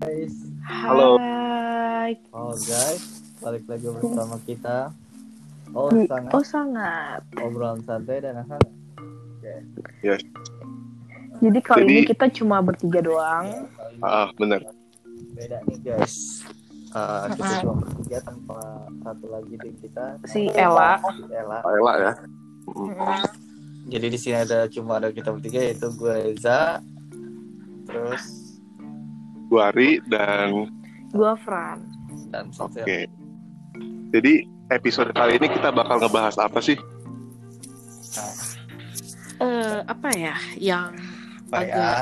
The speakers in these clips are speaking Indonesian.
guys. Halo. Hai. Oh guys, balik lagi bersama kita. Oh Hmm, sangat Oh sangat. obrolan santai dan hangat. Oke. Yes. Jadi kali Jadi- ini kita cuma bertiga doang. Ah, benar. Beda nih guys. Uh, kita cuma bertiga tanpa satu lagi di kita. Si Ella. Si Ella. Ella ya. Jadi di sini ada cuma ada kita bertiga yaitu gue Eza, terus Guari dan Gua Fran. dan oke. Sofia. Jadi episode kali ini kita bakal ngebahas apa sih? Nah, Eh apa ya yang apa ya? agak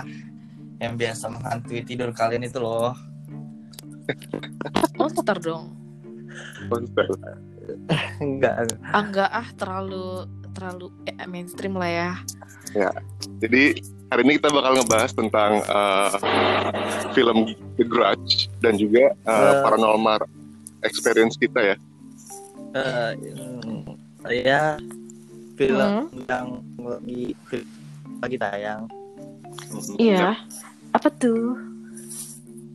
Yang biasa menghantui tidur kalian itu loh. Monster dong? Monster. Enggak. Ah, enggak ah terlalu terlalu eh, mainstream lah ya. Jadi hari ini kita bakal ngebahas tentang eh, film The Grudge dan juga eh, Eh. paranormal experience kita ya. Eh, mm, saya film Hmm. yang lagi lagi tayang Iya. Apa tuh?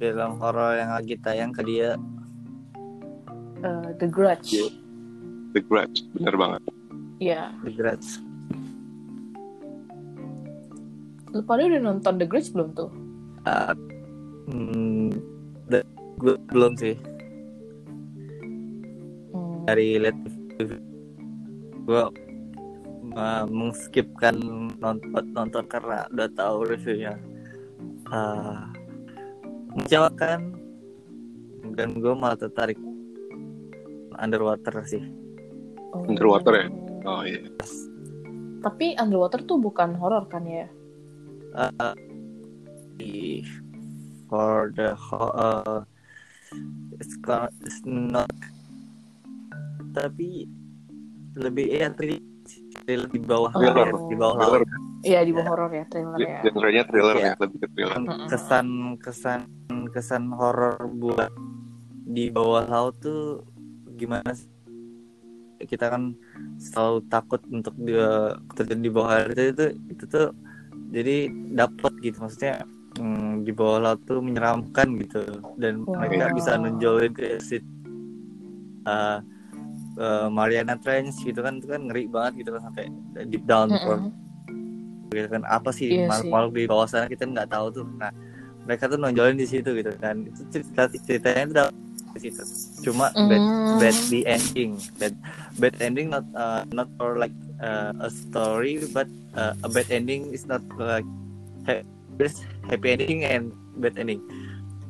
Film horor yang lagi tayang ke dia Eh, The Grudge. Iya. The Grudge, bener banget. Iya. The Grudge. Lu pada udah nonton The Grudge belum tuh? Ah, hmm, the- gue belum sih Hmm. dari lihat gue uh, mengskipkan nonton nonton karena udah tahu reviewnya uh, mengecewakan dan gue malah tertarik underwater sih Oh. Underwater ya? Oh iya. Tapi Underwater tuh bukan horor kan ya? uh, di- for the ho- uh, it's, it's not tapi lebih ya tri- lebih bawah Thriller. di bawah Thriller, laut. Iya di bawah horor ya trailer ya. genrenya thriller Iya. ya, lebih ke thriller. Kesan kesan kesan horor buat di bawah laut tuh gimana sih? Kita kan selalu takut untuk dia terjadi di bawah air itu itu, itu tuh jadi dapat gitu. Maksudnya hmm, di bawah laut tuh menyeramkan gitu dan Wow. mereka bisa nonjolin ke exit uh, uh, Mariana Trench gitu kan itu kan ngeri banget gitu kan sampai deep down for Mm-mm. gitu kan. Apa sih Iya makhluk di bawah sana kita nggak tahu tuh. Nah mereka tuh nonjolin di situ gitu. Kan itu cerita ceritanya itu dapat di situ. Cuma bad Mm. bad the ending. Bad bad ending not uh, not for like uh, a story but uh, a bad ending is not like ha- there's happy ending and bad ending.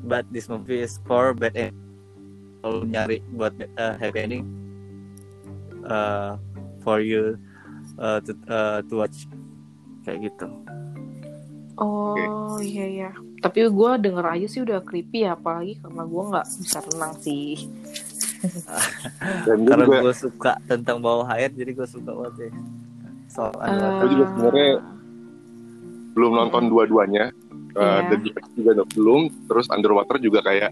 But this movie is for bad ending kalau nyari buat uh, happy ending uh, for you uh, to uh, to watch. Kayak gitu. Oh iya iya. Tapi gue denger aja sih udah creepy ya, apalagi karena gue nggak bisa renang sih. Dan gue karena gue suka tentang bawah air jadi gue suka banget ya soal underwater. juga sebenarnya belum nonton dua-duanya. Eh, Iya. The juga belum. Terus Underwater juga kayak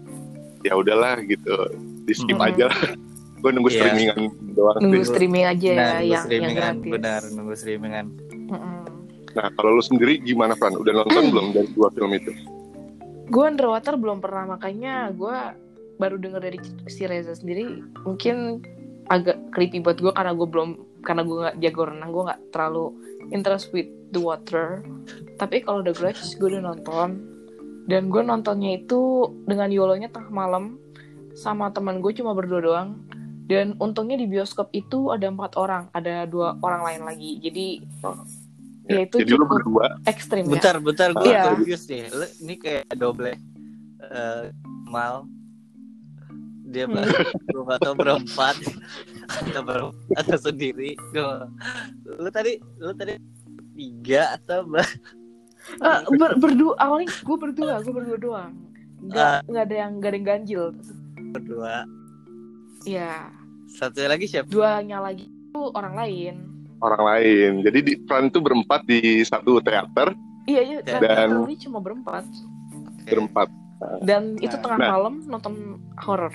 ya udahlah gitu, di skip Mm-mm. aja. gue nunggu Iya. streamingan doang nunggu sih. streaming aja ya nah, nunggu yang yang streamingan gratis. benar nunggu streamingan Mm-mm. Nah kalau lu sendiri gimana Fran? Udah nonton belum dari dua film itu? Gue underwater belum pernah makanya gue baru denger dari si Reza sendiri mungkin agak creepy buat gue karena gue belum karena gue nggak jago renang gue nggak terlalu interest with the water. Tapi kalau The Grudge gue udah nonton. Dan gue nontonnya itu dengan yolonya tengah malam sama teman gue cuma berdua doang. Dan untungnya di bioskop itu ada empat orang ada dua orang lain lagi. Jadi Ya, itu Jadi lu berdua. ekstrim ya. Bentar bentar gue Iya. confused nih. Lu, ini kayak double eh mal. Dia Hmm. gue gak tau berempat atau berempat atau sendiri. Lu tadi lu tadi tiga atau ber- Eh, ber- berdua awalnya gue berdua gue berdua doang. Nggak Ah. nggak ada yang nggak ada yang ganjil. Berdua. Ya satu lagi siapa? Duanya lagi itu orang lain orang lain. Jadi di Fran itu berempat di satu teater iya iya Dan- dan cuma berempat berempat. Dan itu Nah. tengah Nah. malam nonton horor.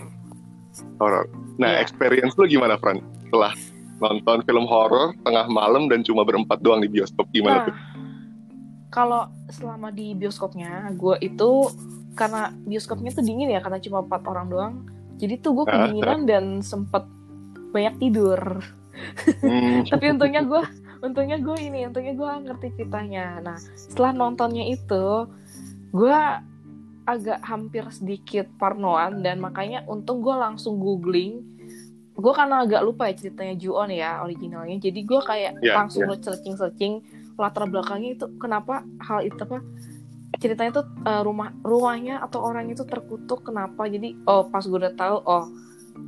horor. Nah, Iya. experience lu gimana, Fran? Setelah nonton film horor tengah malam dan cuma berempat doang di bioskop gimana Nah, tuh? kalau selama di bioskopnya, gue itu karena bioskopnya tuh dingin ya, karena cuma empat orang doang. Jadi tuh gue kedinginan dan sempet banyak tidur. Hmm, Tapi untungnya gue, untungnya gue ini, untungnya gue ngerti ceritanya. Nah, setelah nontonnya itu, gue agak hampir sedikit parnoan dan makanya untung gue langsung googling. Gue karena agak lupa ya ceritanya Ju-on ya originalnya. Jadi gue kayak Ya, langsung ya. searching-searching latar belakangnya itu kenapa hal itu apa ceritanya tuh eh, rumah rumahnya atau orang itu terkutuk kenapa jadi oh pas gue udah tahu oh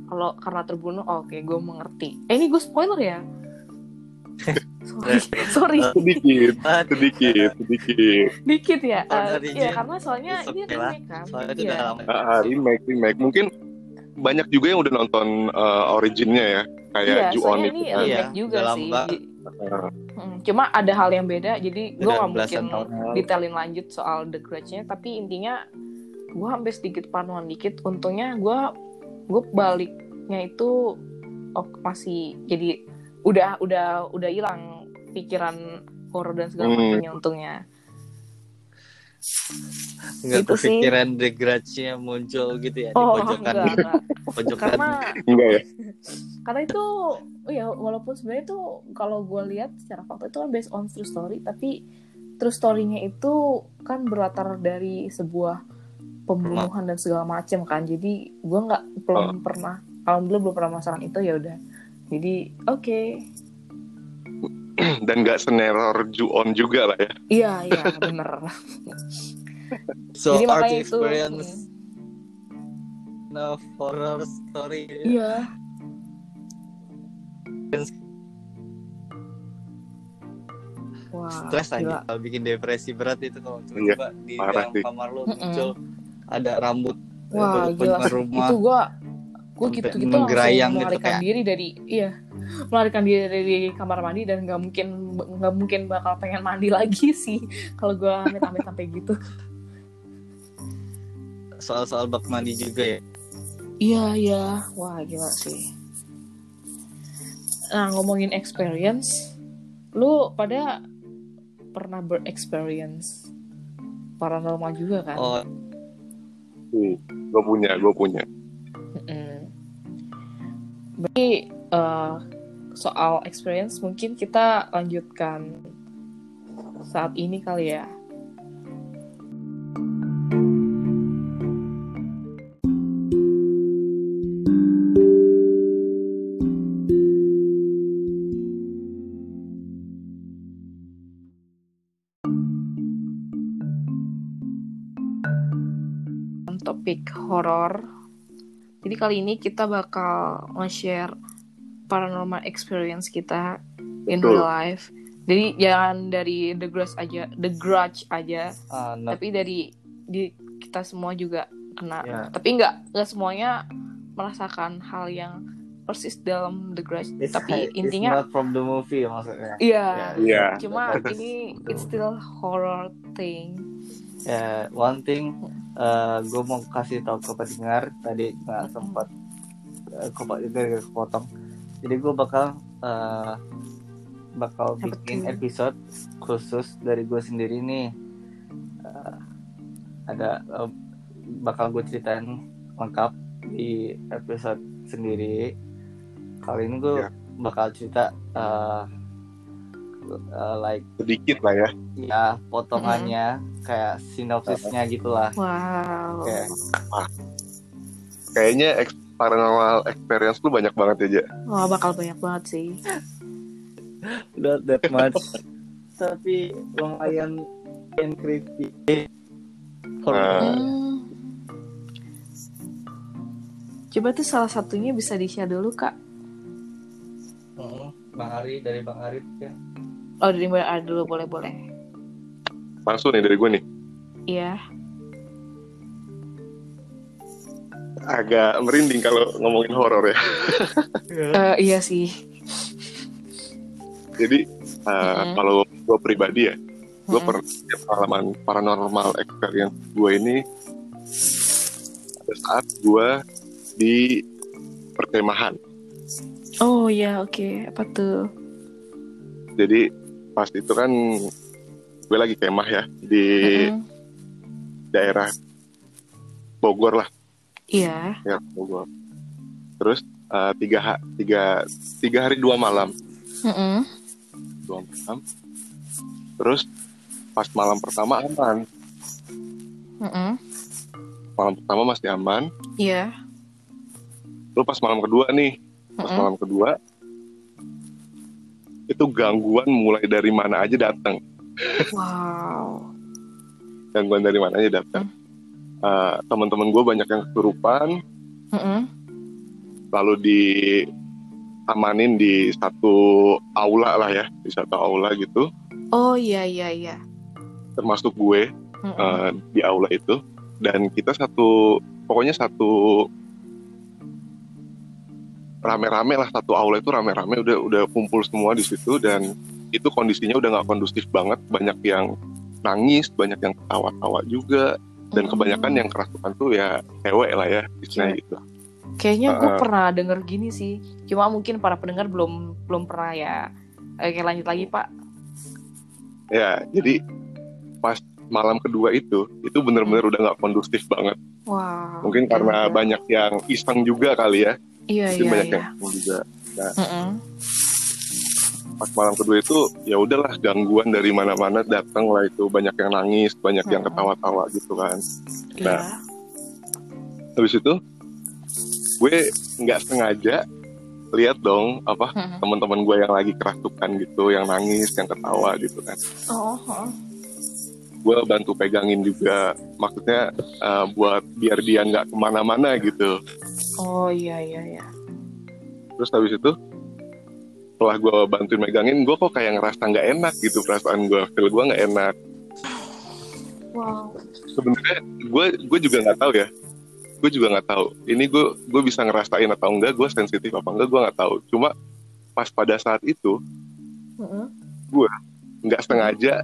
kalau karena terbunuh oh, oke gue mengerti eh ini gue spoiler ya sorry sorry sedikit, Ah, sedikit, sedikit. dikit ya Eh, iya Jin, karena soalnya ini okay lah. remake kan Soalnya itu Iya. udah lama. Ah, ah, remake, remake. Mungkin banyak juga yang udah nonton uh, originnya ya, kayak iya Ju-on soalnya itu ini kan. remake juga udah sih lama. Hmm, cuma ada hal yang beda jadi gue belasan mungkin detailin lanjut soal The Grudge-nya tapi intinya gue hampir sedikit panuan dikit untungnya gue gue baliknya itu oh masih jadi udah udah udah hilang pikiran horor dan segala Hmm. macamnya untungnya. Nggak Gitu kepikiran The Grudge-nya muncul gitu ya di oh pojokan. enggak enggak. Pojokan. Karena enggak ya? karena itu oh ya walaupun sebenarnya itu kalau gue lihat secara fakta itu kan based on true story tapi true story-nya itu kan berlatar dari sebuah pembunuhan dan segala macam kan. Jadi gue nggak belum pernah alhamdulillah belum pernah merasakan itu ya udah. Jadi oke. Dan nggak seneror Ju-on juga lah ya. iya iya bener. So jadi art makanya itu experience no horror story iya. Wah stres aja kalau bikin depresi berat itu kalau Iya, coba di parah dalam sih. kamar lu Mm-mm. muncul ada rambut Wah eh, gila. pojokan rumah itu gua gua Sampai gitu gitu langsung gitu, melarikan kayak- diri dari iya melarikan diri dari kamar mandi dan nggak mungkin nggak mungkin bakal pengen mandi lagi sih kalau gua amit-amit sampai gitu. Soal-soal bak mandi juga ya? Iya iya. Wah gila sih. Nah ngomongin experience lu pada pernah berexperience paranormal juga kan? Oh Gue punya, gue punya. Mm-mm. Berarti eh, soal experience mungkin kita lanjutkan saat ini kali ya. Topik horor Jadi kali ini kita bakal nge-share paranormal experience kita in Betul. real life. Jadi jangan dari The Grudge aja, The Grudge aja, ah, not- tapi dari di kita semua juga kena. Ya. Tapi nggak nggak semuanya merasakan hal yang persis dalam The Grudge. it's- tapi it's intinya not from the movie maksudnya iya. Iya. Cuma ini it's still horror thing. ya one thing gue mau kasih tahu ke pendengar tadi nggak sempat uh, gara kepotong. Jadi gue bakal eh, bakal Apa bikin episode khusus dari gue sendiri nih. Eh, ada eh, bakal gue ceritain lengkap di episode sendiri. Kali ini gue Ya. bakal cerita eh, eh, like Sedikit lah ya. ya potongannya kayak sinopsisnya gitulah Wow. Oke. Kayaknya ex- paranormal experience lu banyak banget ya, Ja. Wah bakal banyak banget sih. not that much tapi lumayan and creepy Ah. Hmm. Coba tuh salah satunya bisa di-share dulu kak. Hmm, Bang Ari dari Bang Arif ya Oh dari Mbak A dulu boleh boleh. Langsung nih dari gue nih. Iya. Agak merinding kalau ngomongin horor ya. Eh, iya sih. Jadi uh, Mm-mm. kalau gue pribadi ya, gue Mm-mm. pernah punya pengalaman paranormal experience gue ini pada saat gue di perkemahan. Oh ya oke apa tuh? Jadi pas itu kan gue lagi kemah ya di Mm-mm. daerah Bogor lah, Iya. ya Bogor. Terus eh, tiga, ha- tiga, tiga hari dua malam, Mm-mm. dua malam. Terus pas malam pertama aman, Mm-mm. malam pertama masih aman. Iya. Lalu pas malam kedua nih, pas Mm-mm. malam kedua itu gangguan mulai dari mana aja datang, Wow. gangguan dari mana aja datang. Eh, teman-teman gue banyak yang kesurupan, Mm-mm. lalu diamanin di satu aula lah ya, di satu aula gitu, Oh iya iya iya. termasuk gue Mm-mm. eh, di aula itu, dan kita satu, pokoknya satu rame-rame lah satu aula itu rame-rame udah udah kumpul semua di situ dan itu kondisinya udah nggak kondusif banget, banyak yang nangis, banyak yang ketawa-tawa juga, dan Mm. kebanyakan yang kerasukan tuh ya cewek lah ya, istilahnya gitu. Kayaknya gue pernah denger gini sih. Cuma mungkin para pendengar belum belum pernah ya. Oke lanjut lagi pak. Ya, jadi pas malam kedua itu, itu bener-bener udah nggak kondusif banget. Wow. Mungkin karena Gila. banyak yang iseng juga kali ya. Iya Mungkin iya banyak iya. yang juga. Mm-mm. Pas malam kedua itu, ya udahlah gangguan dari mana-mana datang lah itu banyak yang nangis, banyak yang Mm-mm. ketawa-tawa gitu kan. Gila. Habis itu, gue nggak sengaja lihat dong apa Mm-mm. teman-teman gue yang lagi kerasukan gitu, yang nangis, yang ketawa gitu kan. Oh. oh. Gue bantu pegangin juga, maksudnya eh, buat biar dia nggak ke mana-mana gitu. Oh iya iya iya. terus habis itu setelah gue bantuin megangin gue kok kayak ngerasa nggak enak gitu perasaan gue feel gue nggak enak Wow. sebenarnya gue gue juga nggak tahu ya gue juga nggak tahu ini gue gue bisa ngerasain atau enggak gue sensitif apa enggak gue nggak tahu cuma pas pada saat itu Mm-mm. nggak sengaja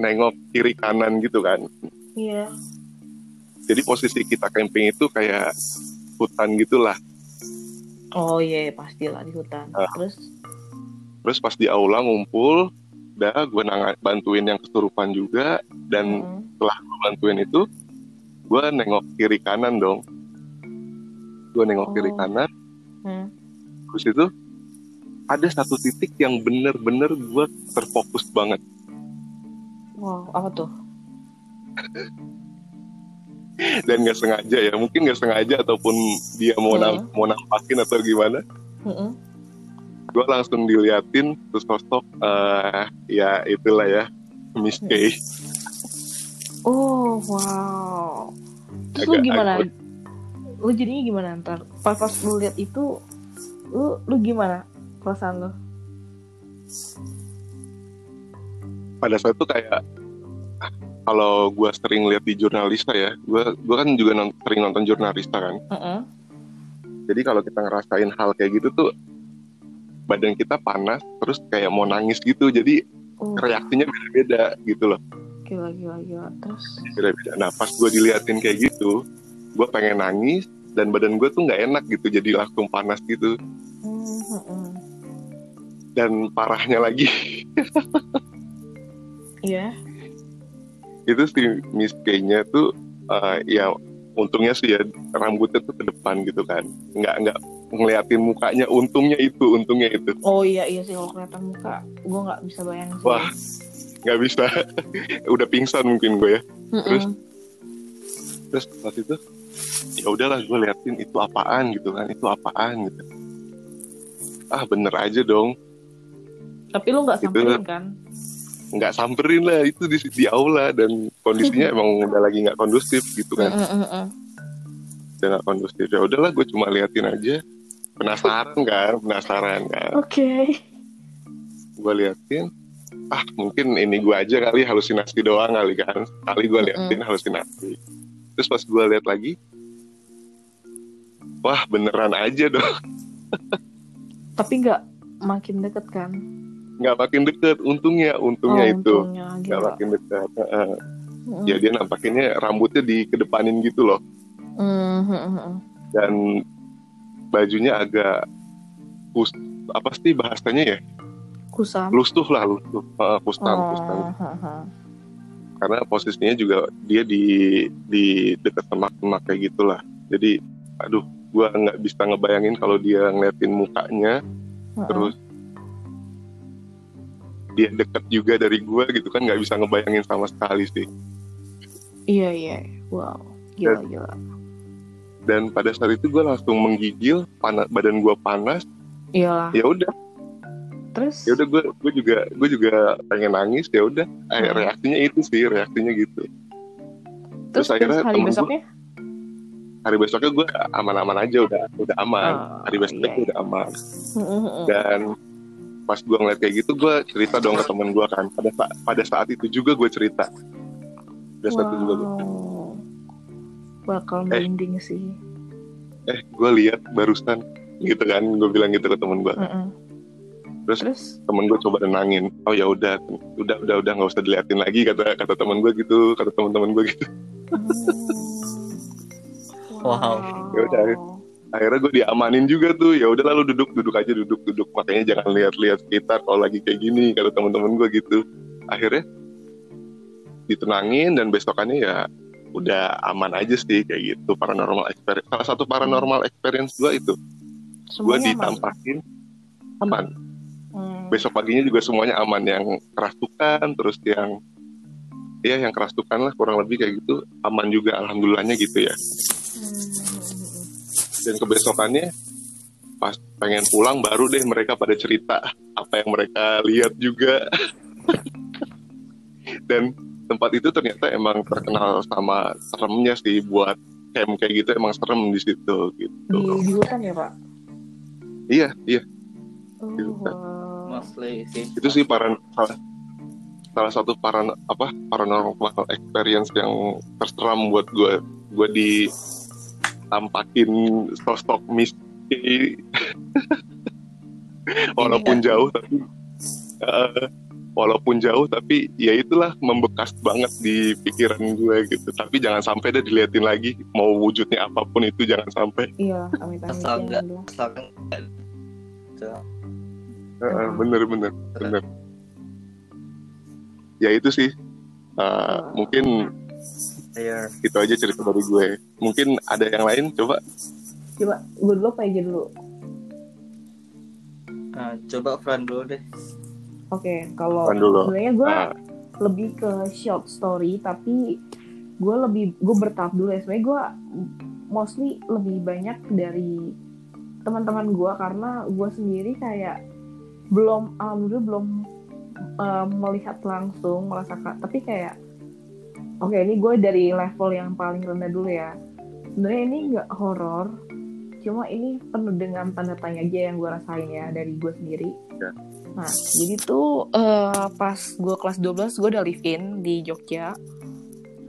nengok kiri kanan gitu kan Iya. jadi posisi kita camping itu kayak hutan gitulah Oh iya iya, pastilah di hutan. Ah. Terus. terus pas di aula ngumpul udah gue nang- bantuin yang kesurupan juga dan Mm-mm. setelah gue bantuin itu gue nengok kiri kanan dong gue nengok kiri Oh. kanan Hmm. terus itu ada satu titik yang bener-bener gue terfokus banget Wow apa tuh? dan nggak sengaja ya mungkin nggak sengaja ataupun dia mau nam- mau nampakin atau gimana Mm-mm. gue langsung diliatin terus sosok eh, ya itulah ya Miss K Oh wow. Terus lu gimana? Lu jadinya gimana ntar? Pas pas lu lihat itu, lu lu gimana perasaan lu? pada saat itu kayak kalau gue sering lihat di jurnalista ya gue gue kan juga non- sering nonton jurnalista kan Heeh. Jadi kalau kita ngerasain hal kayak gitu tuh badan kita panas terus kayak mau nangis gitu. Jadi Oh, reaksinya beda-beda gitu loh. gila gila gila. Terus. Beda-beda. Nah pas gue diliatin kayak gitu, gue pengen nangis dan badan gue tuh nggak enak gitu. Jadi langsung panas gitu. Hmm, heeh. Dan parahnya lagi Iya. Itu si Miss K-nya tuh eh, ya untungnya sih ya rambutnya tuh ke depan gitu kan. Nggak nggak ngeliatin mukanya. Untungnya itu, untungnya itu. Oh iya iya sih kalau kelihatan muka, gue nggak bisa bayangin. sih. Wah. Nggak bisa. Udah pingsan mungkin gue ya. Mm-mm. terus terus pas itu ya udahlah gue liatin itu apaan gitu kan itu apaan gitu ah bener aja dong Tapi lu nggak samperin kan? Nggak samperin lah itu di, di aula dan kondisinya emang udah lagi nggak kondusif gitu kan. Udah nggak kondusif. Ya udahlah gue cuma liatin aja. Penasaran kan penasaran kan. Oke. gue liatin. Ah mungkin ini gue aja kali halusinasi doang kali kan. Kali gue liatin halusinasi. Terus pas gue liat lagi wah beneran aja dong. Tapi nggak makin deket kan? Nggak makin deket untungnya untungnya oh, itu nggak gila. makin dekat Heeh. Mm-mm. ya dia nampakinnya rambutnya di kedepanin gitu loh hmm. dan bajunya agak kus apa sih bahasanya ya Kusam. lustuh lah lustuh uh, kustam Oh, hmm, hmm. karena posisinya juga dia di di dekat semak-semak kayak gitulah jadi aduh gua nggak bisa ngebayangin kalau dia ngeliatin mukanya Hmm, terus dia deket juga dari gua gitu kan nggak bisa ngebayangin sama sekali sih Iya iya. Wow. Gila gila. dan pada saat itu gua langsung menggigil panas badan gua panas Iyalah. ya udah Terus? ya udah gue gue juga gue juga pengen nangis ya udah Eh, Hmm. reaksinya itu sih reaksinya gitu terus, terus akhirnya terus hari temen gua- besoknya? hari besoknya gue aman-aman aja udah udah aman Oh, hari besoknya iya, gue udah aman dan pas gue ngeliat kayak gitu gue cerita dong ke temen gue kan pada saat pada saat itu juga gue cerita pada saat itu juga gua, Wow. Bakal Eh. merinding sih. eh gue lihat barusan gitu kan gue bilang gitu ke temen gue Mm-mm. Terus? Terus? temen gue coba nenangin oh ya udah udah udah udah nggak usah diliatin lagi kata kata temen gue gitu kata teman-teman gue gitu Hmm. Wow. Ya udah. Akhirnya gue diamanin juga tuh. Ya udah lalu duduk duduk aja duduk duduk. Makanya jangan lihat-lihat sekitar kalau lagi kayak gini kata teman-teman gue gitu. Akhirnya ditenangin dan besokannya ya udah aman aja sih kayak gitu. Paranormal experience salah satu paranormal experience gue itu. Gue Semuanya aman. ditampakin aman. Hmm. besok paginya juga semuanya aman. Yang kerasukan terus yang ya yang kerasukan lah kurang lebih kayak gitu aman juga alhamdulillahnya gitu ya. Dan kebesokannya pas pengen pulang baru deh mereka pada cerita apa yang mereka lihat juga dan tempat itu ternyata emang terkenal sama seremnya sih buat camp kayak gitu emang serem di situ gitu Di, di hutan ya pak? iya iya Oh, Di hutan. wow. mostly sih itu sih para salah, salah satu para apa paranormal experience yang terseram buat gue gue ditampakin sosok misteri walaupun nggak- jauh tapi eh, walaupun jauh tapi ya itulah membekas banget di pikiran gue gitu. Tapi jangan sampai deh diliatin lagi mau wujudnya apa pun itu jangan sampai. Iya, amit amit. Asal yang nggak- bilang. asalkan nggak- Eh, eh, Hmm. bener bener bener. Ya itu sih. Eh, mungkin Ayo. itu aja cerita dari gue mungkin ada yang lain coba Coba, gue dulu apa aja dulu? Ah, coba Fran dulu deh Oke, kalau Fran dulu. sebenarnya gue Ah, lebih ke short story, tapi gue lebih gue bertahap dulu ya. Sebenarnya gue mostly lebih banyak dari teman-teman gue karena gue sendiri kayak belum alhamdulillah belum eh, melihat langsung merasakan tapi kayak oke ini gue dari level yang paling rendah dulu ya. Sebenarnya ini nggak horor cuma ini penuh dengan tanda tanya aja yang gue rasain ya dari gue sendiri. Ya. nah jadi tuh eh, pas gue kelas 12 gue udah live in di Jogja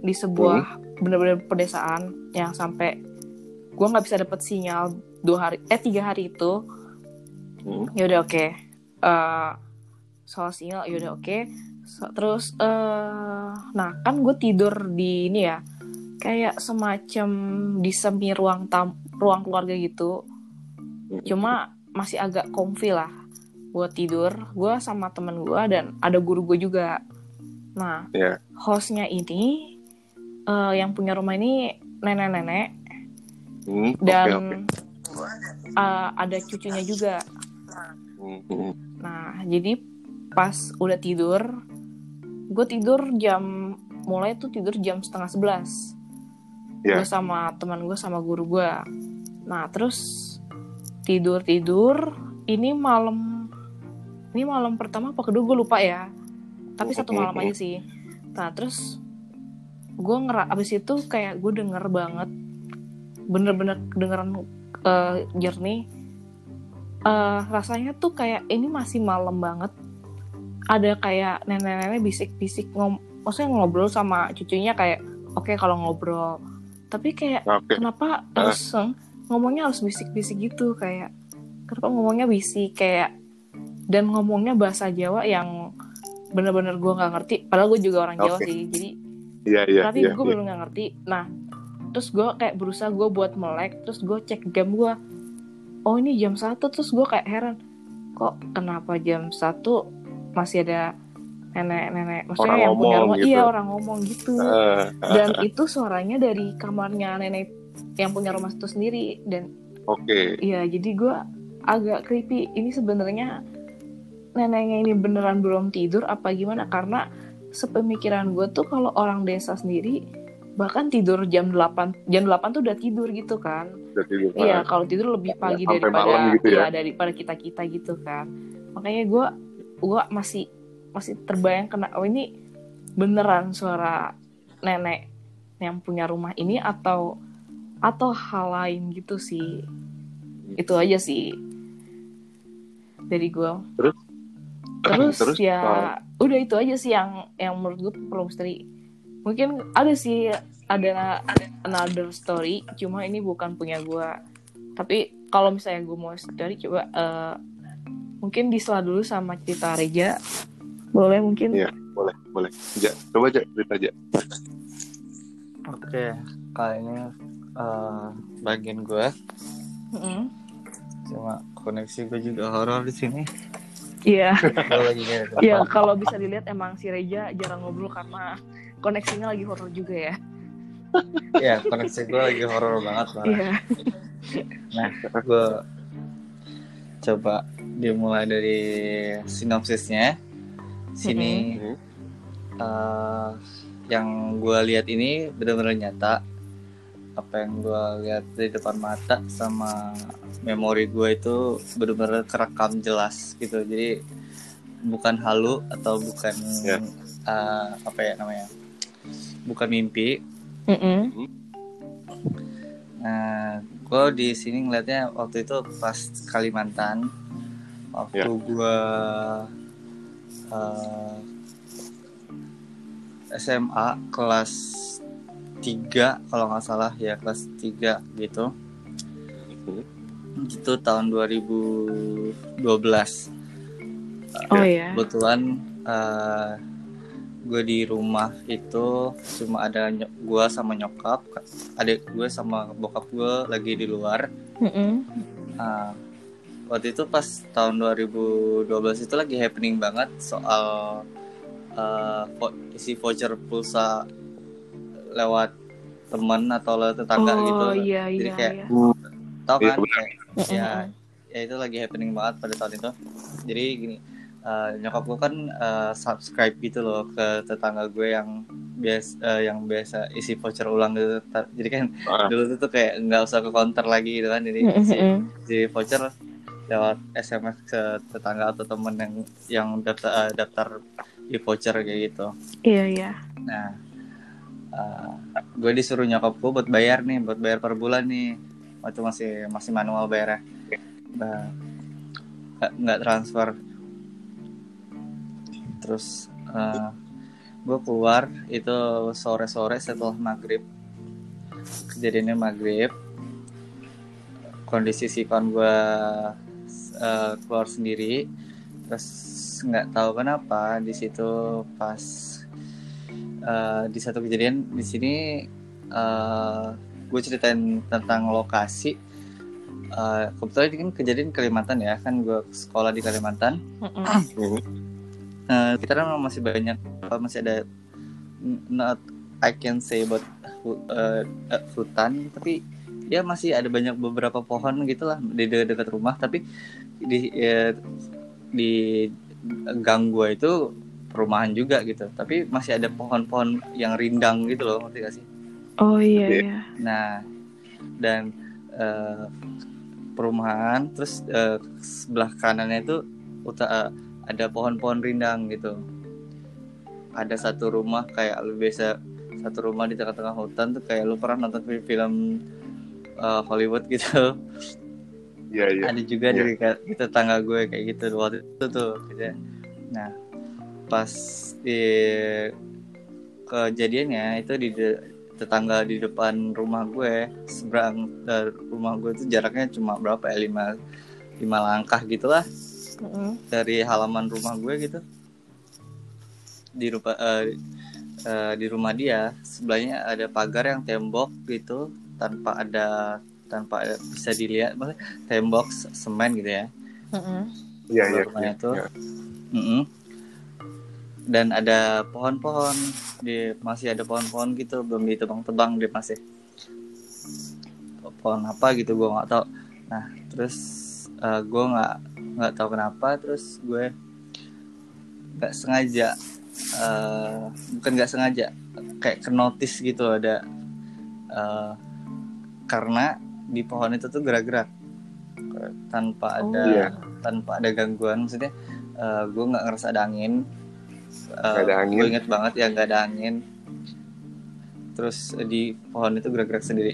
di sebuah bener-bener pedesaan yang sampai gue nggak bisa dapet sinyal dua hari eh tiga hari itu. Hmm, ya udah oke. Eh, soal sinyal ya udah oke. So- terus eh nah kan gue tidur di ini ya. Kayak semacam di semi ruang tam ruang keluarga gitu. Cuma masih agak comfy lah buat tidur. Gue sama temen gue dan ada guru gue juga. Nah Ya. hostnya ini eh, yang punya rumah ini nenek-nenek. Hmm, dan oke. eh, ada cucunya juga. Hmm, hmm, Nah, jadi pas udah tidur, gue tidur jam mulai tuh tidur jam setengah sebelas. Ya. Gue sama teman gue sama guru gue. Nah, terus tidur tidur. Ini malam, ini malam pertama apa kedua gue lupa ya. Tapi satu malam aja sih. Nah, terus gue ngera abis itu kayak gue denger banget, bener-bener kedengeran eh, jernih eh rasanya tuh kayak ini masih malam banget. Ada kayak nenek-nenek bisik-bisik ngom maksudnya ngobrol sama cucunya kayak oke kalau ngobrol. Tapi kayak oke kenapa harus eh, ngomongnya harus bisik-bisik gitu kayak kenapa ngomongnya bisik kayak dan ngomongnya bahasa Jawa yang bener-bener gue nggak ngerti padahal gue juga orang Jawa Oke. sih jadi iya iya tapi iya gue iya. belum nggak ngerti nah terus gue kayak berusaha gue buat melek terus gue cek jam gue oh ini jam satu terus gue kayak heran kok kenapa jam satu masih ada nenek-nenek maksudnya Orang yang punya ngomong rumah gitu. iya orang ngomong gitu Eh, dan itu suaranya dari kamarnya nenek yang punya rumah itu sendiri dan Oke. Iya, jadi gue agak creepy. Ini sebenarnya neneknya ini beneran belum tidur apa gimana? Karena sepemikiran gue tuh kalau orang desa sendiri bahkan tidur jam 8 jam 8 tuh udah tidur gitu kan. Udah tidur. Iya, kalau tidur lebih pagi Sampai daripada gitu ya? iya, daripada kita-kita gitu kan. Makanya gue gua masih masih terbayang kena oh ini beneran suara nenek yang punya rumah ini atau atau hal lain gitu sih. Itu aja sih dari gue Terus? terus, Terus, ya wow. udah itu aja sih yang yang menurut gue perlu misteri mungkin ada sih ada another story cuma ini bukan punya gue tapi kalau misalnya gue mau story coba eh, mungkin disela dulu sama cerita Reja boleh mungkin Iya. Boleh, boleh. Ja, coba aja cerita aja. Oke, kali ini eh, bagian gue Mm-mm. cuma koneksi gue juga horor di sini. Iya, Gue lagi nyari tempat. ya kalau bisa dilihat emang si Reja jarang ngobrol karena koneksinya lagi horor juga ya. Iya, koneksi gue lagi horor banget. Iya. Nah, gue coba dimulai dari sinopsisnya. Sini Mhm. eh, yang gue lihat ini benar-benar nyata. Apa yang gue lihat di depan mata sama memori gue itu benar-benar kerekam jelas gitu. Jadi bukan halu atau bukan Ya. eh, apa ya namanya? Bukan mimpi, Mm-mm. Nah, gue di sini ngeliatnya waktu itu pas Kalimantan, waktu Ya. gue eh, SMA kelas 3 kalau nggak salah ya kelas 3 gitu. Mhm. Itu tahun 2012. Oh ya. Kebetulan gue di rumah itu cuma ada gue sama nyokap, adik gue sama bokap gue lagi di luar. Mm-mm. Nah, waktu itu pas tahun 2012 itu lagi happening banget soal eh, vo- isi voucher pulsa lewat teman atau lewat tetangga oh gitu. iya Jadi iya kayak iya. Tahu Iya, kan? Kayak- ya, ya itu lagi happening banget pada tahun itu. Jadi gini, eh, nyokap gue kan eh, subscribe gitu loh ke tetangga gue yang biasa yang biasa isi voucher ulang gitu. Jadi kan Ah, dulu tuh kayak nggak usah ke counter lagi gitu kan. Jadi isi Mm-mm. di voucher lewat SMS ke tetangga atau temen yang yang daftar eh, daftar di voucher kayak gitu. Iya iya. Nah, eh, gue disuruh nyokap gue buat bayar nih, buat bayar per bulan nih. Waktu masih masih manual bayarnya. Nah, nggak- transfer. Terus eh, gue keluar itu sore-sore setelah maghrib. Kejadiannya maghrib. Kondisi si kawan gue eh, keluar sendiri. Terus nggak tahu kenapa di situ pas eh, di satu kejadian di sini eh, gue ceritain tentang lokasi Eh, kebetulan ini kan kejadian Kalimantan ya kan gue sekolah di Kalimantan. Eh, kita kan masih banyak masih ada not I can say about eh, eh, hutan tapi ya masih ada banyak beberapa pohon gitulah di de- dekat rumah tapi di eh, di gang gua itu perumahan juga gitu tapi masih ada pohon-pohon yang rindang gitu loh ngerti gak sih Oh iya Iya. Nah, dan eh, perumahan, terus eh, sebelah kanannya itu uta- eh, ada pohon-pohon rindang gitu. Ada satu rumah kayak lu biasa satu rumah di tengah-tengah hutan tuh kayak lu pernah nonton film, film eh, Hollywood gitu. Iya, iya. ada juga Iya. dari di tetangga gue kayak gitu waktu itu tuh gitu. nah pas di kejadiannya itu di de- tetangga di depan rumah gue seberang dari rumah gue itu jaraknya cuma berapa ya lima lima langkah gitulah Mm-mm. dari halaman rumah gue gitu di rumah eh, eh, di rumah dia sebelahnya ada pagar yang tembok gitu tanpa ada tanpa ada, bisa dilihat maksudnya tembok semen gitu ya. Iya iya. rumahnya iya, tuh. iya. Dan ada pohon-pohon di masih ada pohon-pohon gitu belum ditebang-tebang dia masih pohon apa gitu gue nggak tahu nah terus eh, gue nggak nggak tahu kenapa terus gue nggak sengaja eh, bukan nggak sengaja kayak ke notice gitu ada eh, karena di pohon itu tuh gerak-gerak tanpa Oh. ada Iya. tanpa ada gangguan maksudnya eh, gue nggak ngerasa ada angin ada angin. gue inget banget ya nggak ada angin terus di pohon itu gerak-gerak sendiri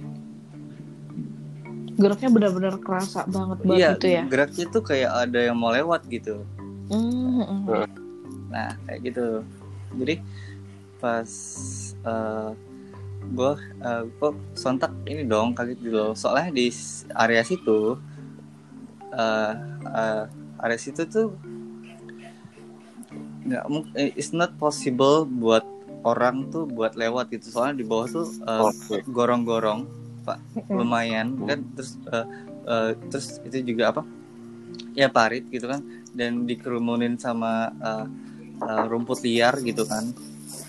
Geraknya benar-benar kerasa banget banget iya itu ya. geraknya tuh kayak ada yang mau lewat gitu Mm, mm, mm. nah kayak gitu jadi pas uh, gue uh, kok sontak ini dong kaget gitu loh. Soalnya di area situ uh, uh, area situ tuh nggak eh, it's not possible buat orang tuh buat lewat gitu. Soalnya di bawah tuh uh, gorong-gorong pak. Mm. lumayan kan? Terus uh, uh, terus itu juga apa? Ya parit gitu kan. Dan dikerumunin sama uh, uh, rumput liar gitu kan.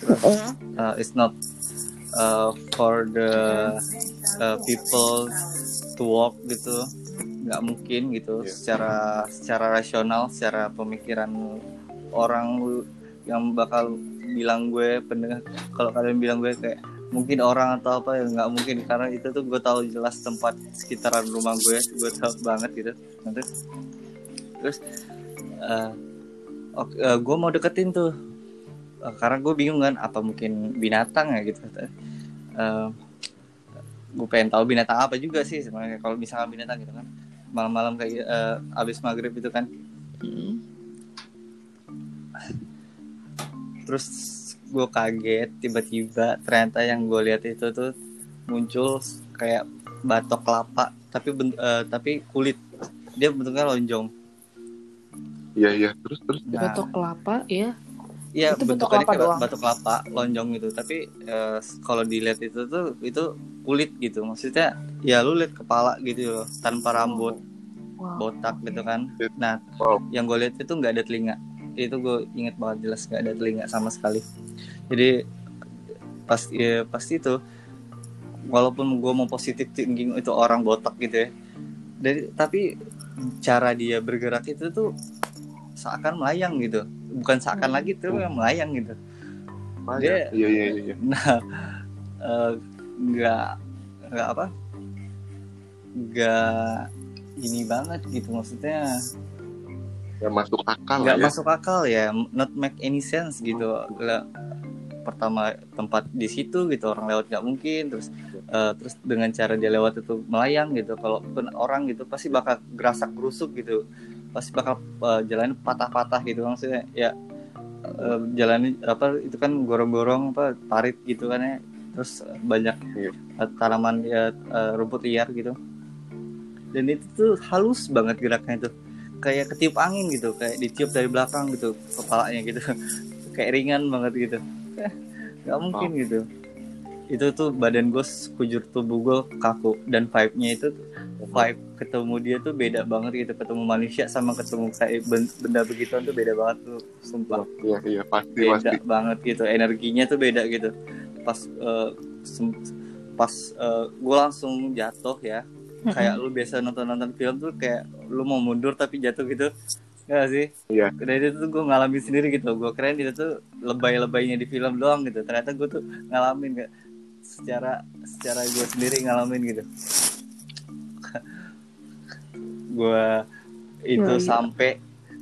Mm. uh, it's not uh, for the uh, people to walk gitu. Nggak mungkin gitu. Iya. secara secara rasional secara pemikiran orang yang bakal bilang gue pendengar kalau kalian bilang gue kayak mungkin orang atau apa ya nggak mungkin. Karena itu tuh gue tahu jelas tempat sekitaran rumah gue gue tahu banget gitu. Nanti terus eh oke, eh, gue mau deketin tuh karena gue bingung kan apa mungkin binatang ya gitu Eh, gue pengen tahu binatang apa juga sih sebenarnya kalau misalkan binatang gitu kan malam-malam kayak eh, abis maghrib itu kan Mm. terus gue kaget tiba-tiba ternyata yang gue lihat itu tuh muncul kayak batok kelapa tapi eh, tapi kulit dia bentuknya lonjong Iya iya. Terus terus. nah Batok kelapa ya. Iya bentukannya kelapa kayak doang. batok kelapa lonjong gitu. Tapi eh, kalau dilihat itu tuh itu kulit gitu. Maksudnya ya lu lihat kepala gitu loh tanpa rambut Wow. botak gitu kan. Nah Wow. yang gue lihat itu nggak ada telinga. Itu gue inget banget jelas nggak ada telinga sama sekali. Jadi pas ya, pasti itu walaupun gue mau positif thinking itu orang botak gitu ya. Dari tapi cara dia bergerak itu tuh seakan melayang gitu bukan seakan Hmm. lagi tuh yang melayang gitu Iya iya iya iya. nah eh, nggak nggak apa nggak ini banget gitu maksudnya Nggak masuk akal nggak ya. masuk akal ya not make any sense gitu Lah, pertama tempat di situ gitu orang lewat nggak mungkin terus eh, terus dengan cara dia lewat itu melayang gitu kalaupun orang gitu pasti bakal gerasak gerusuk gitu pasti bakal eh, jalan patah-patah gitu maksudnya ya eh, jalan apa itu kan gorong-gorong apa parit gitu kan ya. Terus banyak Iya. eh, tanaman ya eh, rumput liar gitu. Dan itu tuh halus banget geraknya itu kayak ketiup angin gitu kayak ditiup dari belakang gitu kepalanya gitu. Kayak ringan banget gitu. Eh, nggak mungkin gitu. Itu tuh badan gue sekujur tubuh gue kaku. Dan vibe-nya itu vibe ketemu dia tuh beda banget gitu ketemu manusia sama ketemu kayak ben- benda begituan tuh beda banget tuh sumpah Iya iya pasti beda pasti. banget gitu energinya tuh beda gitu pas eh, sem- pas gue langsung jatuh ya kayak lu biasa nonton nonton film tuh kayak lu mau mundur tapi jatuh gitu Gak sih? Iya. Dan itu tuh gue ngalamin sendiri gitu. Gue keren itu tuh lebay-lebaynya di film doang gitu. Ternyata gue tuh ngalamin gak secara secara gue sendiri ngalamin gitu. Gue itu iya. sampai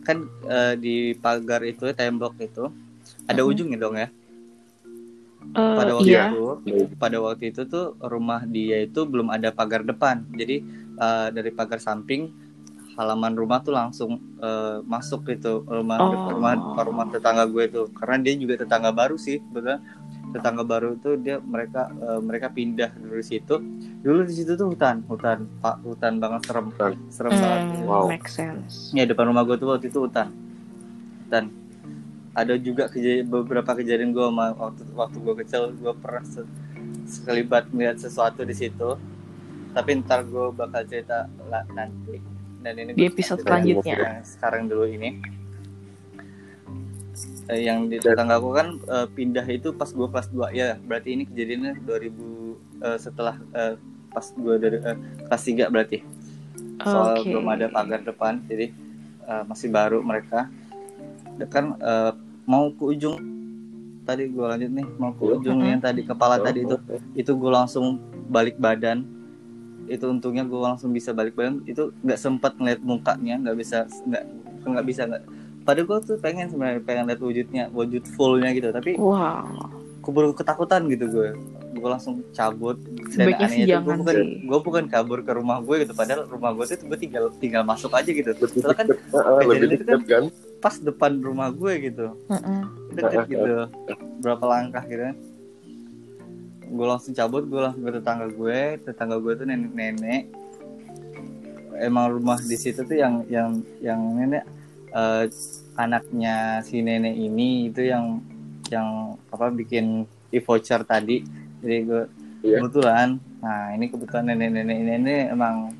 kan eh, di pagar itu tembok itu ada Mhm. ujungnya dong ya. Eh, Pada waktu iya. itu pada waktu itu tuh rumah dia itu belum ada pagar depan jadi eh, dari pagar samping halaman rumah tuh langsung eh, masuk gitu rumah Oh. rumah rumah tetangga gue tuh karena dia juga tetangga baru sih betul tetangga baru itu dia mereka eh, mereka pindah dari situ dulu di situ tuh hutan hutan pak hutan banget serem Hutan. serem banget Hmm, Wow. make sense. ya depan rumah gue tuh waktu itu hutan hutan ada juga kejadian, beberapa kejadian gue waktu waktu gue kecil gue pernah se sekelibat melihat sesuatu di situ tapi ntar gue bakal cerita lah nanti dan ini Di episode selanjutnya. sekarang dulu ini Eh, yang di tetangga aku kan eh, pindah itu pas gue kelas 2 ya. Berarti ini kejadiannya 2000 eh, setelah eh, pas gue dari eh, kelas 3 berarti. Soal Oke. belum ada pagar depan jadi eh, masih baru mereka. Kan eh, mau ke ujung tadi gue lanjut nih mau ke ujung Mm-mm. yang tadi kepala tadi itu. itu gue langsung balik badan. Itu untungnya gue langsung bisa balik badan. Itu nggak sempat ngeliat mukanya nggak bisa nggak nggak bisa nggak pada gue tuh pengen sebenarnya pengen lihat wujudnya wujud fullnya gitu tapi Wow. keburu ketakutan gitu gue gue langsung cabut. Sebaiknya sih anehnya gue bukan sih. gue bukan kabur ke rumah gue gitu padahal rumah gue tuh gue tinggal tinggal masuk aja gitu. Soalnya kan ah, lebih kejadian itu dekat kan? pas depan rumah gue gitu. Mm-mm. deket gitu. berapa langkah gitu. Kan gue langsung cabut gue langsung ke tetangga gue tetangga gue tuh nenek nenek emang rumah di situ tuh yang yang yang nenek eh, anaknya si nenek ini itu yang yang apa bikin e-voucher tadi. Jadi gue Iya. kebetulan. Nah ini kebetulan nenek-nenek ini, emang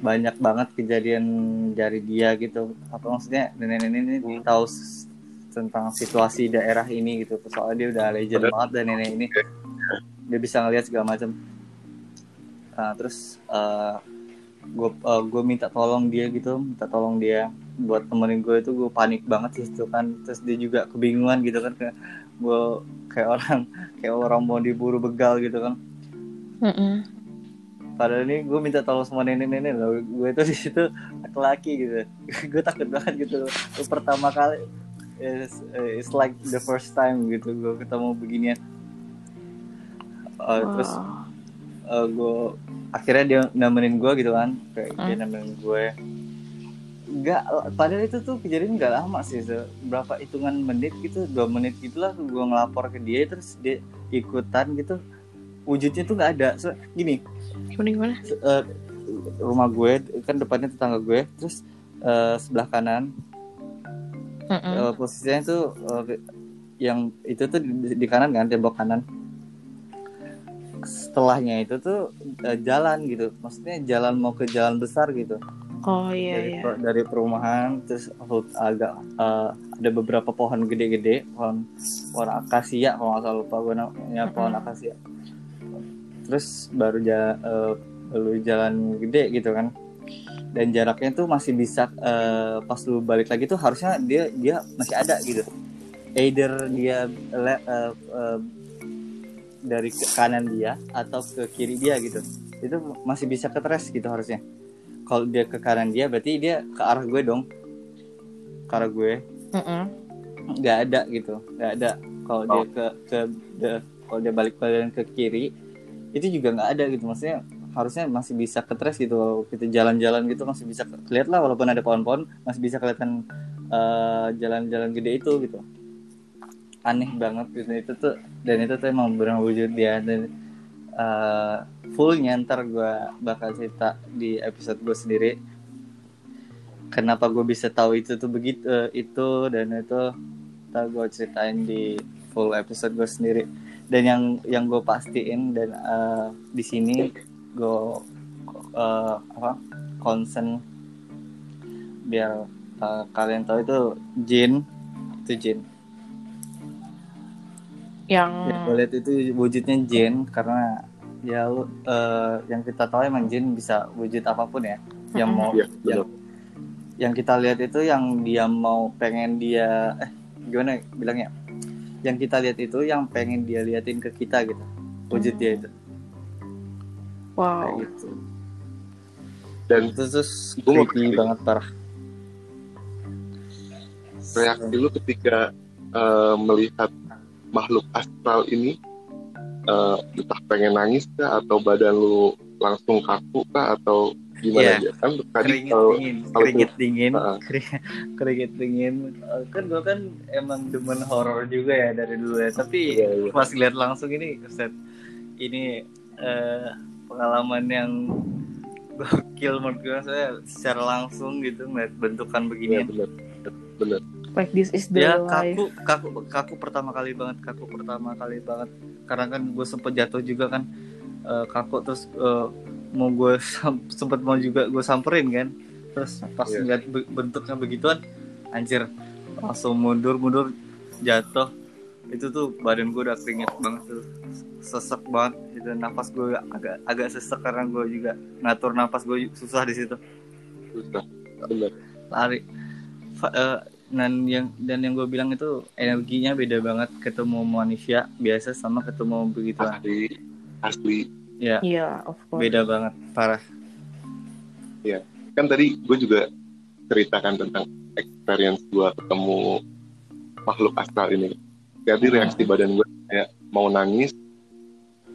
banyak banget kejadian dari dia gitu. Apa maksudnya? Nenek-nenek ini tahu s- tentang situasi daerah ini gitu. Soalnya dia udah legend Bener. banget dan nenek ini. Dia bisa ngeliat segala macam. Nah, terus gue gue minta tolong dia gitu minta tolong dia buat temenin gue itu gue panik banget sih itu kan. Terus dia juga kebingungan gitu kan kayak gue kayak orang kayak orang mau diburu begal gitu kan. Mm-mm. padahal ini gue minta tolong sama nenek-nenek loh. Gue tuh di situ laki-laki gitu. Gue takut banget gitu Itu pertama kali it's, it's like the first time gitu gue ketemu beginian. Uh, terus uh, gue akhirnya dia nemenin gue gitu kan. Kayak dia Hmm. nemenin gue nggak padahal itu tuh kejadian nggak lama sih berapa hitungan menit gitu dua menit gitulah gue ngelapor ke dia terus dia ikutan gitu. Wujudnya tuh nggak ada. So, gini. Gimana gimana? eh, rumah gue kan depannya tetangga gue terus eh, sebelah kanan. Mm-mm. eh, posisinya tuh eh, yang itu tuh di, di kanan kan tembok kanan. Setelahnya itu tuh eh, jalan gitu. Maksudnya jalan mau ke jalan besar gitu Oh iya dari, iya. dari perumahan terus agak eh, ada beberapa pohon gede-gede pohon pohon akasia kalau nggak salah lupa gue namanya pohon Mm-mm. akasia. Terus baru ja, eh, lalu jalan gede gitu kan. Dan jaraknya tuh masih bisa eh, pas lu balik lagi tuh harusnya dia dia masih ada gitu. Either dia le- eh, eh, dari ke kanan dia atau ke kiri dia gitu. Itu masih bisa ketres gitu harusnya kalau dia ke kanan dia berarti dia ke arah gue dong. Ke arah gue. Nggak ada gitu. Nggak ada. Kalau dia ke ke de- kalau dia balik badan ke kiri itu juga nggak ada gitu. Maksudnya harusnya masih bisa ketres gitu. Kalau kita jalan-jalan gitu masih bisa ke- kelihatan lah walaupun ada pohon-pohon masih bisa kelihatan eh, jalan-jalan gede itu gitu. Aneh banget gitu. Itu tuh dan itu tuh emang benar wujud dia. Dan eh, fullnya ntar gue bakal cerita di episode gue sendiri. Kenapa gue bisa tahu itu tuh begitu eh, itu dan itu ntar gue ceritain di full episode gue sendiri. Dan yang yang gue pastiin dan eh, di sini gue eh, apa concern biar eh, kalian tahu itu jin itu jin Yang Ya, gue lihat itu wujudnya jin karena ya lu eh, yang kita tahu emang jin bisa wujud apa pun ya. Yang mau Iya, yang, yang kita lihat itu yang dia mau pengen dia eh gimana bilangnya? Yang kita lihat itu yang pengen dia liatin ke kita gitu. Wujud dia itu kayak wow. gitu. dan Itu terus creepy banget parah. reaksi lu ketika eh, melihat makhluk astral ini eh, entah pengen nangis kah atau badan lu langsung kaku kah atau gimana Iya. aja kan tadi keringet kalau dingin, kalau keringet dingin, Heeh. kering- keringet dingin. Eh, Kan gue kan emang demen horor juga ya dari dulu ya. Tapi Iya, iya. pas lihat langsung ini, set ini eh, pengalaman yang gokil menurut gue. Saya secara langsung gitu ngeliat bentukan Iya begini. benar benar like this is the ya life. kaku kaku kaku pertama kali banget kaku pertama kali banget. Karena kan gue sempet jatuh juga kan Eh, kaku terus eh, mau gue sempet mau juga gue samperin kan. Terus pas Iya. ngeliat be- bentuknya begituan anjir langsung mundur mundur jatuh. Itu tuh badan gue udah keringet banget tuh sesek banget. Itu nafas gue agak agak sesek karena gue juga ngatur nafas gue susah di situ. Susah bener. Lari. Fa- eh, dan yang dan yang gue bilang itu energinya beda banget ketemu manusia biasa sama ketemu begitu asli asli. Ya. Iya of course. Beda banget parah. Kan tadi gue juga ceritakan tentang experience gue ketemu makhluk astral ini. Jadi reaksi badan gue kayak mau nangis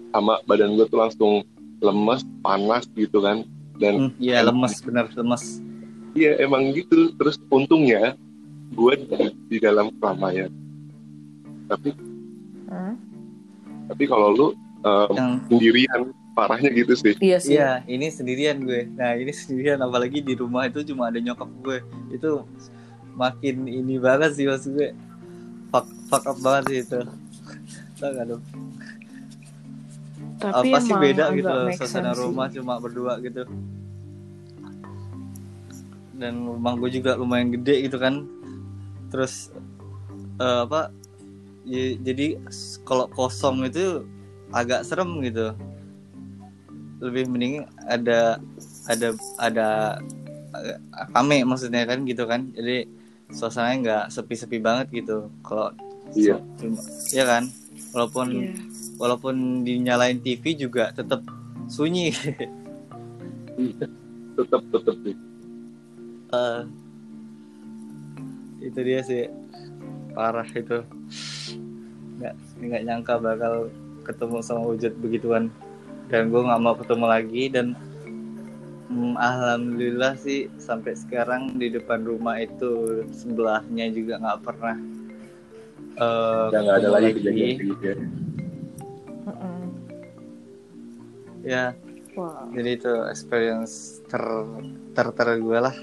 sama badan gue tuh langsung lemes panas gitu kan. Dan Hmm, iya lemes bener lemes. Iya emang gitu. Terus untungnya gue di, di dalam keramaian. Tapi Hah? tapi kalau lu um, yang sendirian parahnya gitu sih. Iya sih. Iya ini sendirian gue. Nah ini sendirian apalagi di rumah itu cuma ada nyokap gue. Itu makin ini banget sih maksud gue. Fuck, fuck up banget sih itu. Tau gak dong tapi apa sih emang beda gitu suasana sih. rumah cuma berdua gitu. Dan rumah gue juga lumayan gede gitu kan terus eh, apa ya- jadi kalau kosong itu agak serem gitu. Lebih mending ada ada ada eh, rame maksudnya kan gitu kan. Jadi suasananya nggak sepi-sepi banget gitu. Kalau Iya. ya kan? Walaupun Iya. walaupun dinyalain TV juga tetap sunyi. Tetap tetap sih. Eh, itu dia sih. Parah itu. Nggak nggak nyangka bakal ketemu sama wujud begituan. Dan gue nggak mau ketemu lagi dan mm, alhamdulillah sih sampai sekarang di depan rumah itu sebelahnya juga nggak pernah eh, udah nggak ada lagi kejadian gitu ya? Ya. Wow. jadi itu experience ter ter ter gue lah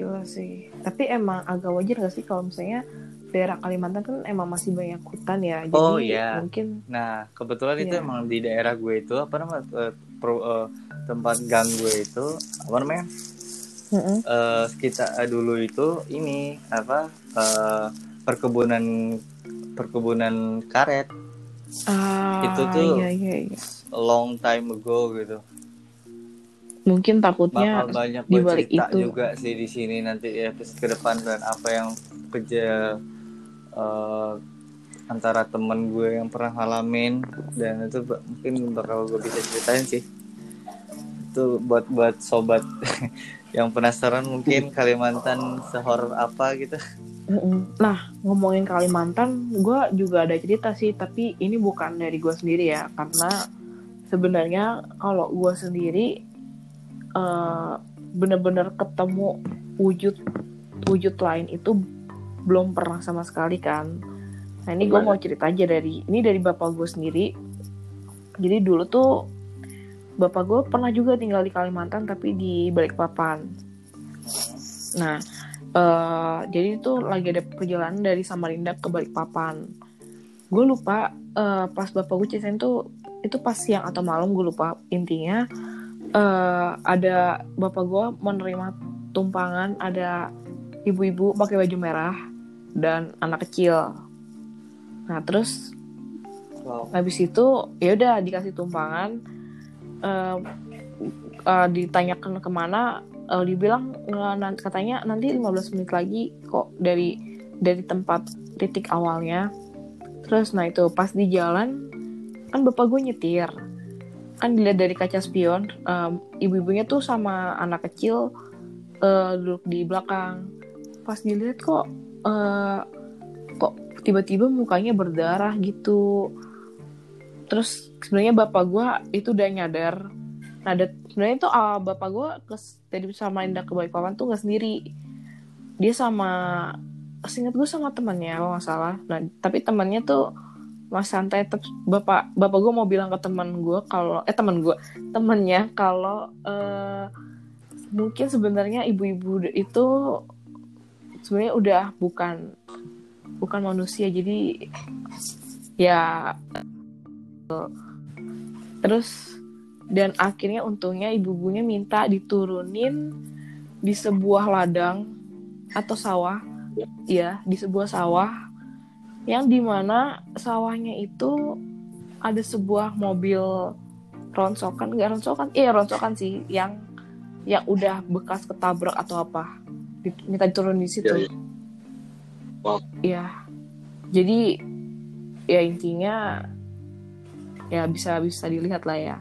Gila sih. Tapi emang agak wajar gak sih kalau misalnya daerah Kalimantan kan emang masih banyak hutan ya. Jadi Oh, iya. mungkin Nah, kebetulan itu Iya. emang di daerah gue itu apa namanya eh, pro- eh, tempat gang gue itu apa namanya? Mm-mm. Eh, kita eh, dulu itu ini apa eh, perkebunan perkebunan karet ah, Itu tuh- iya, iya, iya. long time ago gitu. Mungkin takutnya Bakal banyak di balik itu. juga sih di sini nanti ya ke depan dan apa yang kerja eh, antara temen gue yang pernah ngalamin dan itu mungkin bakal gue bisa ceritain sih itu buat buat sobat yang penasaran mungkin Kalimantan sehoror apa gitu. Nah, ngomongin Kalimantan, gue juga ada cerita sih, tapi ini bukan dari gue sendiri ya, karena sebenarnya kalau gue sendiri eh, bener-bener ketemu wujud wujud lain itu belum pernah sama sekali kan. Nah ini gue mau cerita aja dari ini dari bapak gue sendiri. Jadi dulu tuh bapak gue pernah juga tinggal di Kalimantan tapi di Balikpapan. Nah eh jadi itu lagi ada perjalanan dari Samarinda ke Balikpapan. Gue lupa eh, pas bapak gue ceritain tuh itu pas siang atau malam gue lupa intinya eh, ada bapak gue menerima tumpangan ada ibu-ibu pakai baju merah dan anak kecil. Nah terus wow. habis itu ya udah dikasih tumpangan eh, eh, ditanyakan ke mana eh, dibilang nan- katanya nanti 15 menit lagi kok dari dari tempat titik awalnya terus nah itu pas di jalan kan bapak gue nyetir kan dilihat dari kaca spion em, ibu-ibunya tuh sama anak kecil eh, duduk di belakang. Pas dilihat kok eh, kok tiba-tiba mukanya berdarah gitu. Terus sebenarnya bapak gue itu udah nyadar. Nah sebenarnya itu ah, bapak gue ke dari Samarinda ke Balikpapan tuh nggak sendiri. Dia sama seingat gue sama temannya kalau nggak salah. Nah tapi temannya tuh mas santai bapak bapak gue mau bilang ke teman gue kalau eh teman gue temennya kalau eh, mungkin sebenarnya ibu-ibu itu sebenarnya udah bukan bukan manusia. Jadi ya terus dan akhirnya untungnya ibu-ibunya minta diturunin di sebuah ladang atau sawah. Ya di sebuah sawah yang di mana sawahnya itu ada sebuah mobil ronsokan. Nggak ronsokan? Iya ronsokan sih yang yang udah bekas ketabrak atau apa. Minta diturun di situ. Iya, iya. Wow. Iya. jadi ya intinya ya bisa bisa dilihat lah ya.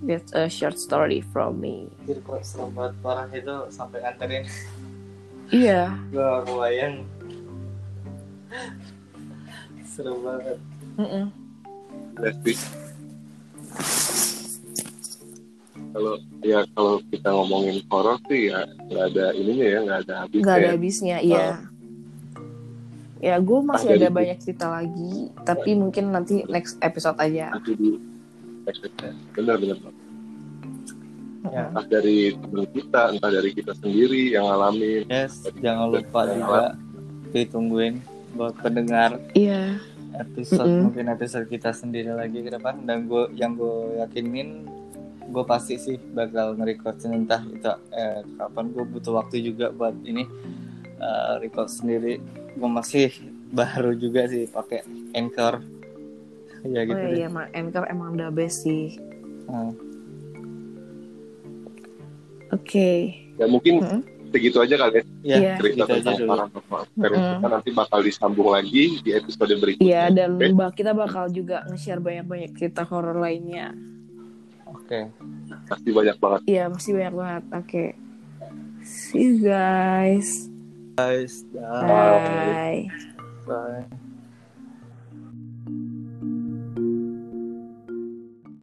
That's a short story from me. Anjir, kok serem banget parah itu sampai nganterin. Iya. Gue gak kebayang serem banget. Iya sih. Kalau ya kalau kita ngomongin horor sih ya nggak ada ininya ya nggak ada habisnya. nggak ada ya. habisnya iya. Ya gue masih ada jadi- banyak cerita lagi tapi mungkin nanti next episode aja. Nanti di benar-benar ya. Entah dari teman kita entah dari kita sendiri yang ngalamin. Yes jangan lupa juga ditungguin buat pendengar iya. episode Mm-mm. mungkin episode kita sendiri lagi ke depan. Dan gue yang gue yakinin gue pasti sih bakal nge-record entah itu eh, kapan. Gue butuh waktu juga buat ini eh, record sendiri. Gue masih baru juga sih pakai anchor. Ya gitu oh deh. iya emang Anchor emang the best sih. Hmm. oke. Ya mungkin Mm-mm. Segitu aja kali ya ya Iya. cerita gitu tentang paranormal Mm-mm. kita nanti bakal disambung lagi di episode berikutnya Iya dan mbak kita bakal juga nge-share banyak-banyak cerita horor lainnya. oke pasti banyak banget Iya masih banyak banget. Oke. See you guys. guys dah. Bye. bye